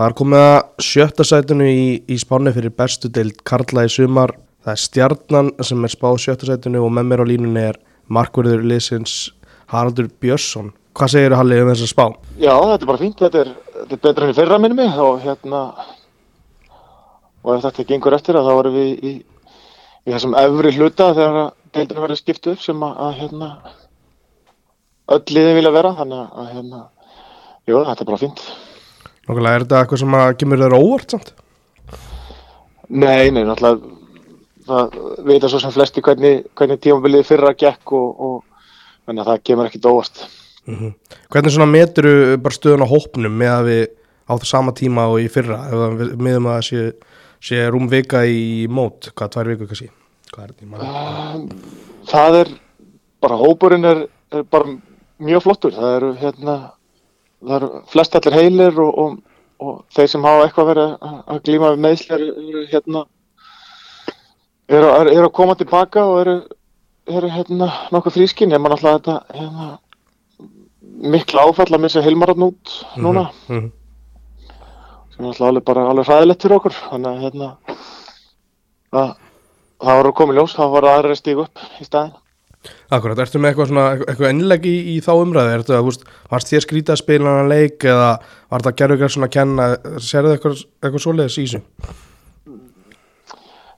Það er komið að sjötta sætinu í, í spáni fyrir bestu deild Karla í sumar. Það er stjarnan sem er spáð sjötta sætinu og með mér á línunni er markverður liðsins Haraldur Björnsson. Hvað segir þið Hallið um þessa spá? Já, þetta er bara fínt, þetta er, þetta er betra enn í fyrra minnum og hérna og ef þetta gengur eftir þá erum við í, í þessum efri hluta þegar deildinu verður skipt upp sem að, að hérna öll liðin vilja vera þannig að hérna, jú, þetta er bara fínt. Nákvæmlega, er þetta eitthvað sem að kemur þér óvart samt? Nei, nei, náttúrulega það veit að svo sem flesti hvernig, hvernig tímabilið fyrra gekk og, og þannig að það kemur ekkit óvart. Mm Hvernig svona meturu bara stöðun á hópnum með að við á það sama tíma og í fyrra miðum að sé, sé rúm vika í mót, hvað, tvær viku kannski? Hvað er þetta í maður? Um, það er bara, hópurinn er, er bara mjög flottur. Það eru hérna, það eru flest allir heilir og, og, og þeir sem hafa eitthvað verið að, glíma við meðslar eru hérna, eru, eru, eru að koma tilbaka og eru, eru hérna nokkuð frískinn. Ég man alltaf þetta hérna, mikla áfall að missa Hilmarann út núna. Mm -hmm. sem er alltaf alveg bara alveg hræðilegt fyrir okkur. Þannig að hérna, að, það var að koma í ljós, það var aðra að stígu upp í staðin. Akkurat, ertu með eitthvað svona, eitthvað ennilegi í, í þá umræði, ertu að, húst, varst þér skrítið að spila hana leik eða var það gerður eitthvað svona að kenna, sérðu eitthvað, eitthvað svoleiðis í þessu?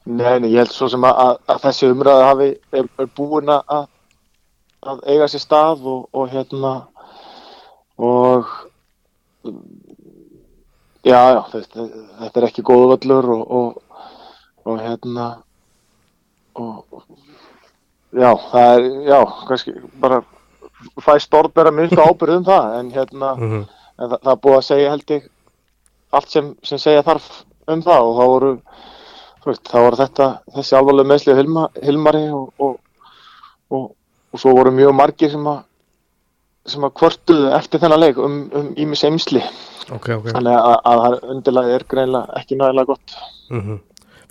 Nei, nei, ég held svo sem að, að, að þessi umræði hafi, er, er búin að, að eiga sér stað og, og hérna, og, já, já, þetta, þetta er ekki góðu völlur og, og, og hérna, og, já, það er, já, kannski bara fæst orð bera minnst ábyrð um það, en hérna, Mm -hmm. en það, það búið að segja held ég allt sem, sem segja þarf um það og þá voru, veist, þá voru þetta, þessi alvarlega meðsli Hilma, Hilmari og, og, og, og svo voru mjög margir sem að sem að kvortuðu eftir þennan leik um, um ímis eimsli Ok, ok. þannig að, að það undirlega er greinlega ekki nægilega gott Mm -hmm.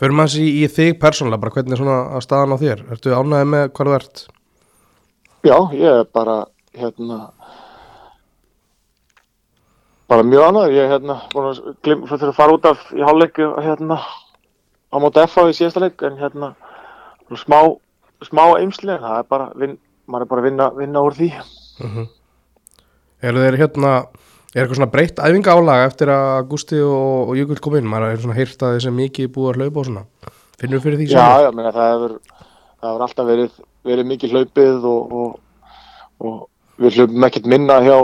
Förum að þessi í, þig persónulega, bara hvernig er svona að staðan á þér? Ertu ánæðið með hvað þú ert? Já, ég er bara hérna bara mjög annað ég er hérna búin að glim, fyrir að fara út af í hálfleik hérna á móti FH í síðasta leik en hérna smá, smá eimsli en það er bara, vin, maður er bara að vinna, vinna úr því Mm Eru þeir hérna, er eitthvað svona breytt æfinga álaga eftir að Gusti og, og Jökull kom inn? Maður er svona heyrt að þessi mikið búið að hlaupa og svona. Finnur fyrir því Já, já, meina, það hefur það hefur alltaf verið, verið mikið hlaupið og, og, og við hlaupum ekkert minna hjá,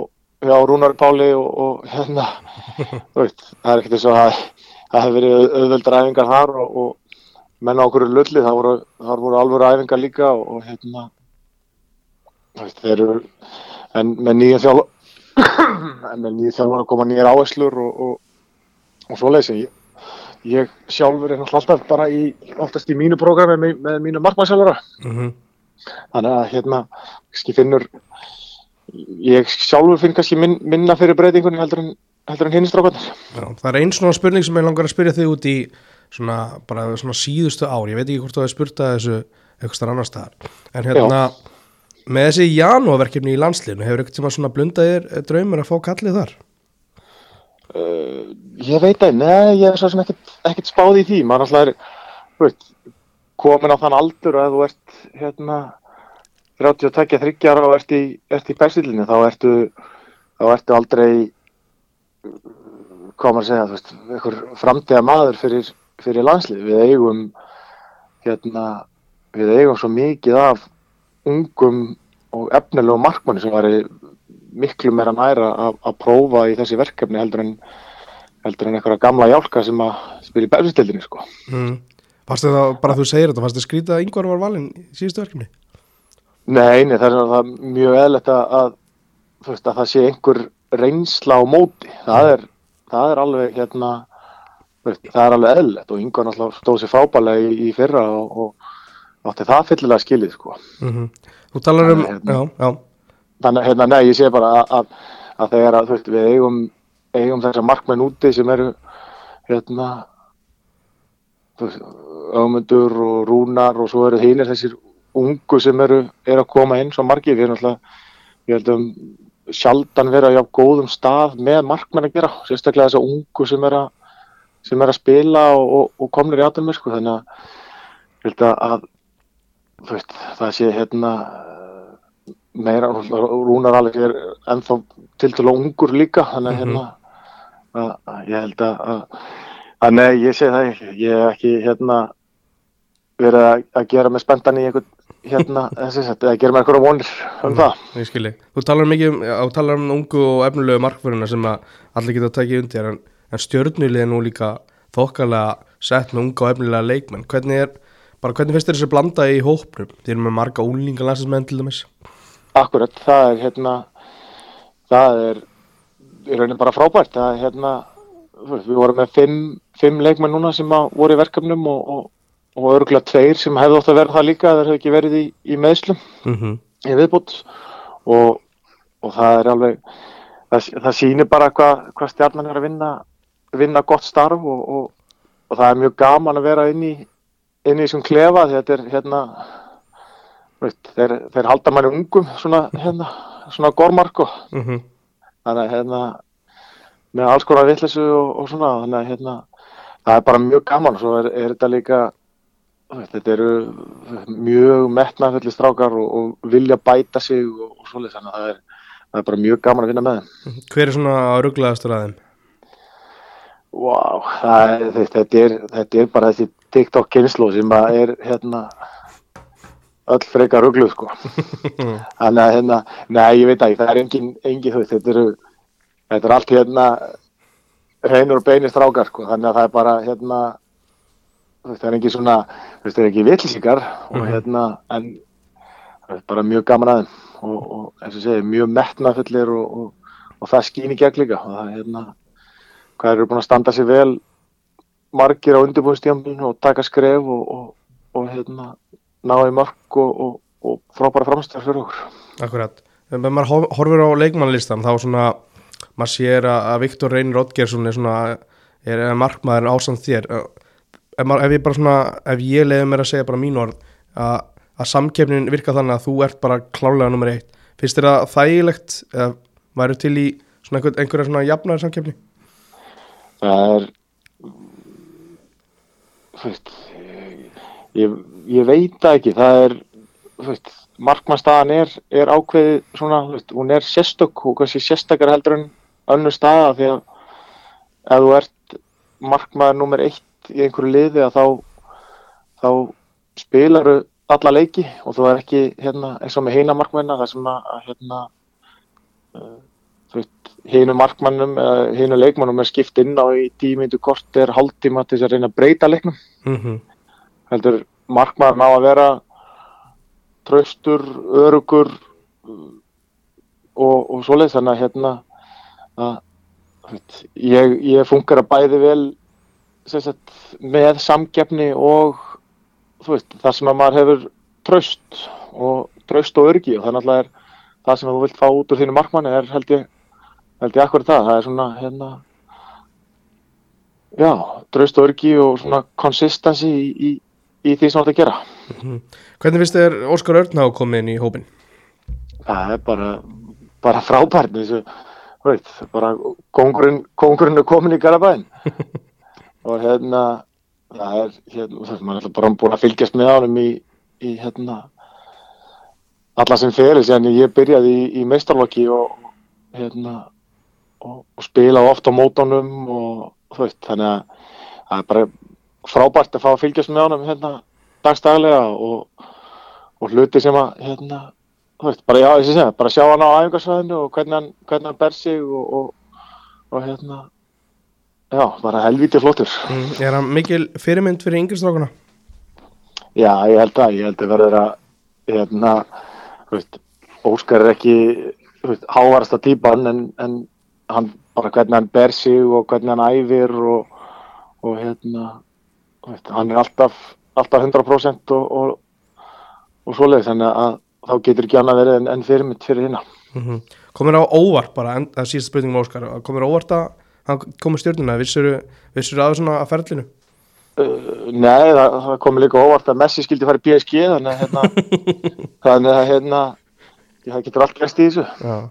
hjá Rúnar Páli og, og hérna þú veist, það er ekkert eins og það það hefur verið auðveldar æfingar þar og, og menna okkur er lulli það voru, það voru alvöru æfingar líka og, og hérna þú veist, þeir eru en með nýja þjálf en nýja þjálfar að koma nýjar áherslur og, og, og svoleiðis ég, ég sjálfur er alltaf bara í, oftast í mínu prógrami með, með mínu markmannsjálfara Mm -hmm. þannig að hérna finnur ég sjálfur finn kannski min, minna fyrir breytingunni heldur en, en hinn strákarnir Það er einn svona spurning sem ég langar að spyrja þig út í svona, bara svona síðustu ár. Ég veit ekki hvort þú hefur spurt að þessu eitthvað annar staðar. En hérna, með þessi janúarverkefni í landsliðinu, hefur eitthvað tíma svona blundaðir draumur að fá kallið þar? uh, ég veit að, neða, ég er svo sem ekkert, spáð í því, maður alltaf er þú veist, komin á þann aldur og ef þú ert hérna 32 þryggjar og ert í, ert í persillinu, þá ertu þá ertu aldrei hvað maður að segja, þú veist einhver framtíða maður fyrir, fyrir landslið, við eigum hérna, við eigum svo mikið af ungum og efnilegum markmanni sem væri miklu meira næra að, prófa í þessi verkefni heldur en heldur en einhverja gamla hjálka sem að spila í bæðustildinni sko. Mm. Fannst það, bara þú segir þetta, fannst þið skrítið að yngvar var valinn í síðustu verkefni? Nei, nei, það er það mjög eðlert að, að, það sé einhver reynsla á móti. Það er, það er alveg hérna, það er alveg eðlert og yngvar náttúrulega stóð sér frábælega í, í fyrra og, og átti það fyllilega skilið sko. Mm Þú talar um, Þannig, hérna- já, já, Þannig hérna, nei, ég sé bara að, að, að þegar að, þú veist, við eigum, eigum þessar markmenn úti sem eru, hérna, Ögmundur og Rúnar og svo eru hinnir þessir ungu sem eru, eru að koma inn svo margir. Við erum alltaf, ég held um sjaldan vera á góðum stað með markmenn að gera, sérstaklega þess að ungu sem er að, sem er að spila og, og, og komnir í átunum sko. þannig að, að veist, það sé hérna meira, Rúnar Alex er ennþá til til ungur líka þannig að hérna að, að ég held að, að nei, ég segi það ekki, ég hef ekki hérna verið að, að gera með spendan í einhvern hérna, eða gera með einhverjum vonir um mm, það. Ég skilji, þú talar mikið um, talar um ungu og efnulegu markverðina sem að allir geta að taka undir en, en stjórnulið er nú líka þokkalega sett með unga og efnulega leikmenn. Hvernig er, bara hvernig finnst þér þessi blanda í hóprum, þér er með marga úlinga landsinsmenn til dæmis. Akkurat, það er hérna það er í raunin bara frábært. Það er hérna við vorum með fimm, fimm leikmenn núna sem voru í verkefnum og, og, og örgulega tveir sem hefði ótt að verða það líka það hefði ekki verið í, í meðslum mm -hmm. í viðbútt og, og það er alveg það, það sýnir bara hvað hva stjarnan er að vinna vinna gott starf og það er mjög gaman að vera inn í inn í þessum klefa þetta er hérna veit, þeir, þeir halda manni ungum svona, hérna, svona gormark og mm -hmm. þannig að hérna með alls konar vittlesu og, og svona þannig að hérna það er bara mjög gaman og svo er, er þetta líka veit, þetta eru mjög metnafulli strákar og, og vilja bæta sig og, og svolítið þannig að það er, það er bara mjög gaman að vinna með þeim Hver er svona rugglaðastur að þeim? Wow, er, þetta, er, þetta er bara þessi TikTok kynslu sem er hérna öll frekar ruggluð sko. Þannig að hérna, nei ég veit ekki það er engin, engin þau, þetta eru þetta er allt hérna heinur og beinir strákar sko, þannig að það er bara hérna það er ekki svona, það er ekki vitlisíkar og hérna en það er bara mjög gaman aðeins og, og eins og segi, mjög metnafullir og, og, og það skýn í gegn líka. Og það er hérna, hvað eru búin að standa sér vel margir á undirbúinstjáminu og taka skref og hérna náði mark og, og, og frábæra framstæðar fyrir okkur. Akkurat, ef maður horfir á leikmannlistan þá svona, maður sér að Viktor Reynir Ottgersson er svona er markmaður ásand þér. Ef, maður, ef ég bara svona, ef ég leiði mér að segja bara mín orð að, að samkefnin virka þannig að þú ert bara klálega nummer eitt, finnst þér það þægilegt eða væru til í svona einhver, einhverja svona jafnæri samkefni? Það er veist ég, ég veit ekki það er markmannstaðan er, er ákveðið svona, veist, hún er sérstök og kannski sérstakar heldur en önnu staða því að ef þú ert markmaður nummer eitt í einhverju liði að þá þá spilar þú alla leiki og þú er ekki hérna, eins og með heina markmanna það sem að hérna, uh, hinu markmannum hinu leikmannum er skipt inn á í tímindu kort er haldtíma til þess að reyna að breyta leiknum. Mm -hmm heldur markmaður ná að vera tröstur, örugur og, og svoleið þannig að hérna að, ég, ég funkar að bæði vel sagt, með samgefni og veist, það sem að maður hefur tröst og tröst og örgi og þannig að er, það sem þú vilt fá út úr þínu markmanni er held ég, held ég akkur það, það er svona hérna já, tröst og örgi og svona konsistensi í, í í því sem þú ætti að gera mm -hmm. Hvernig finnst þér Óskar Örn á komin í hópin? Það er bara, bara frábært þessu, veit, bara kongurinn, kongurinn er komin í Garabæn og hérna það er, hérna, það er maður bara búin að fylgjast með ánum í, í hérna alla sem fyrir sem ég byrjaði í, í meistarlokki og hérna og, og spila ofta á mótónum og þú veist, þannig að það er bara frábært að fá að fylgjast með honum hérna dagstaglega og, og hluti sem að hérna, veist, bara, já, segja, bara sjá hann á æfingarsvæðinu og hvernig hann, hvernig hann ber sig og, og, og hérna já, bara helvítið flottur mm, Er hann mikil fyrirmynd fyrir yngirstrákuna? Já, ég held að ég held að verður að hérna, veist, Óskar er ekki hávarasta típan en, en hann, bara hvernig hann ber sig og hvernig hann æfir og hérna hann er alltaf, alltaf 100% og, og, og svoleið þannig að þá getur ekki annað verið en, en fyrirmynd fyrir hérna mm -hmm. Komur á óvart bara, en, það síðast spurningum Óskar komur á óvart að hann komur stjórnuna vissur þú aðeins svona að ferlinu? Uh, nei, það, það komur líka óvart að Messi skildi fara í PSG þannig að hérna, þannig að hérna það getur allt gæst í þessu Já.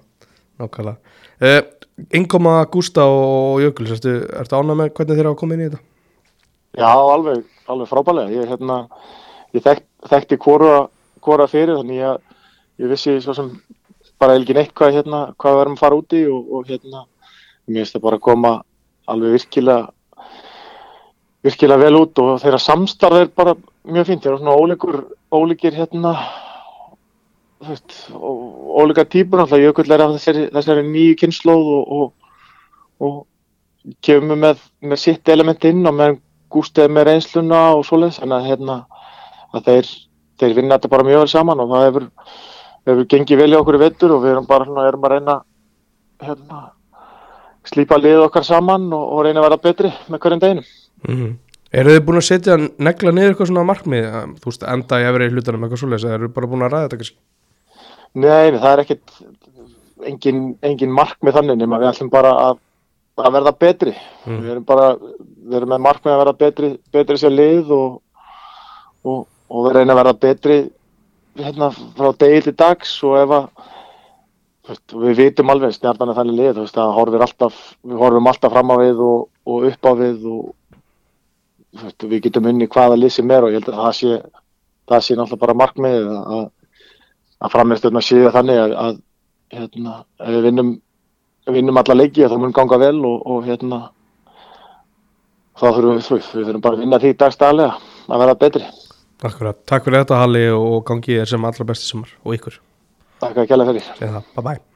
nákvæmlega uh, Ingoma, Gústa og Jökuls ertu, ertu ánað með hvernig þeir hafa komið inn í þetta? Já, alveg, alveg frábælega. Ég, hérna, ég þekkt, þekkti hvora, fyrir þannig að ég vissi svo sem bara ekki neitt hvað, hérna, hvað við erum að fara út í og, og hérna, mér finnst það bara að koma alveg virkilega virkilega vel út og þeirra samstarf er bara mjög fínt. Þeir eru svona ólíkur, ólíkir hérna þú veist, ó- ólíka típur alltaf Jökull er af þessari, þessari nýju kynnslóð og, og, og kemur með, með sitt element inn og með gústið með reynsluna og svoleiðis þannig að, hérna, að þeir, þeir vinna þetta bara mjög vel saman og það hefur, hefur gengið vel í okkur í vettur og við erum bara svona, erum að reyna hérna, slípa liðið okkar saman og, og reyna að vera betri með hverjum deginum. Mm Eru þið búin að setja negla niður eitthvað svona markmið þú veist, enda í efri hlutunum eitthvað svoleiðis eða eru bara búin að ræða þetta kannski? Nei, það er ekkit engin, engin markmið þannig nema við ætlum bara að, að verða betri Mm. við erum bara við erum með markmið að verða betri, betri sér lið og, og, og við reynum að verða betri hérna frá degi til dags og ef að við vitum alveg stjarnan er þannig lið veist, horfir alltaf, við horfum alltaf fram á við og, og upp á við og veist, við getum unni hvaða lið sem er og ég held að það sé það sé náttúrulega bara markmið að að framistöðna séu þannig að, að hérna, við vinnum vinnum alla leiki þá mun ganga vel og, og hérna þá þurfum við, við þurfum bara að vinna því dagstæðlega að vera betri. Akkurat, takk fyrir þetta Halli og gangi þér sem allra besti sumar og ykkur, Takk að kjæla fyrir. það, bye bye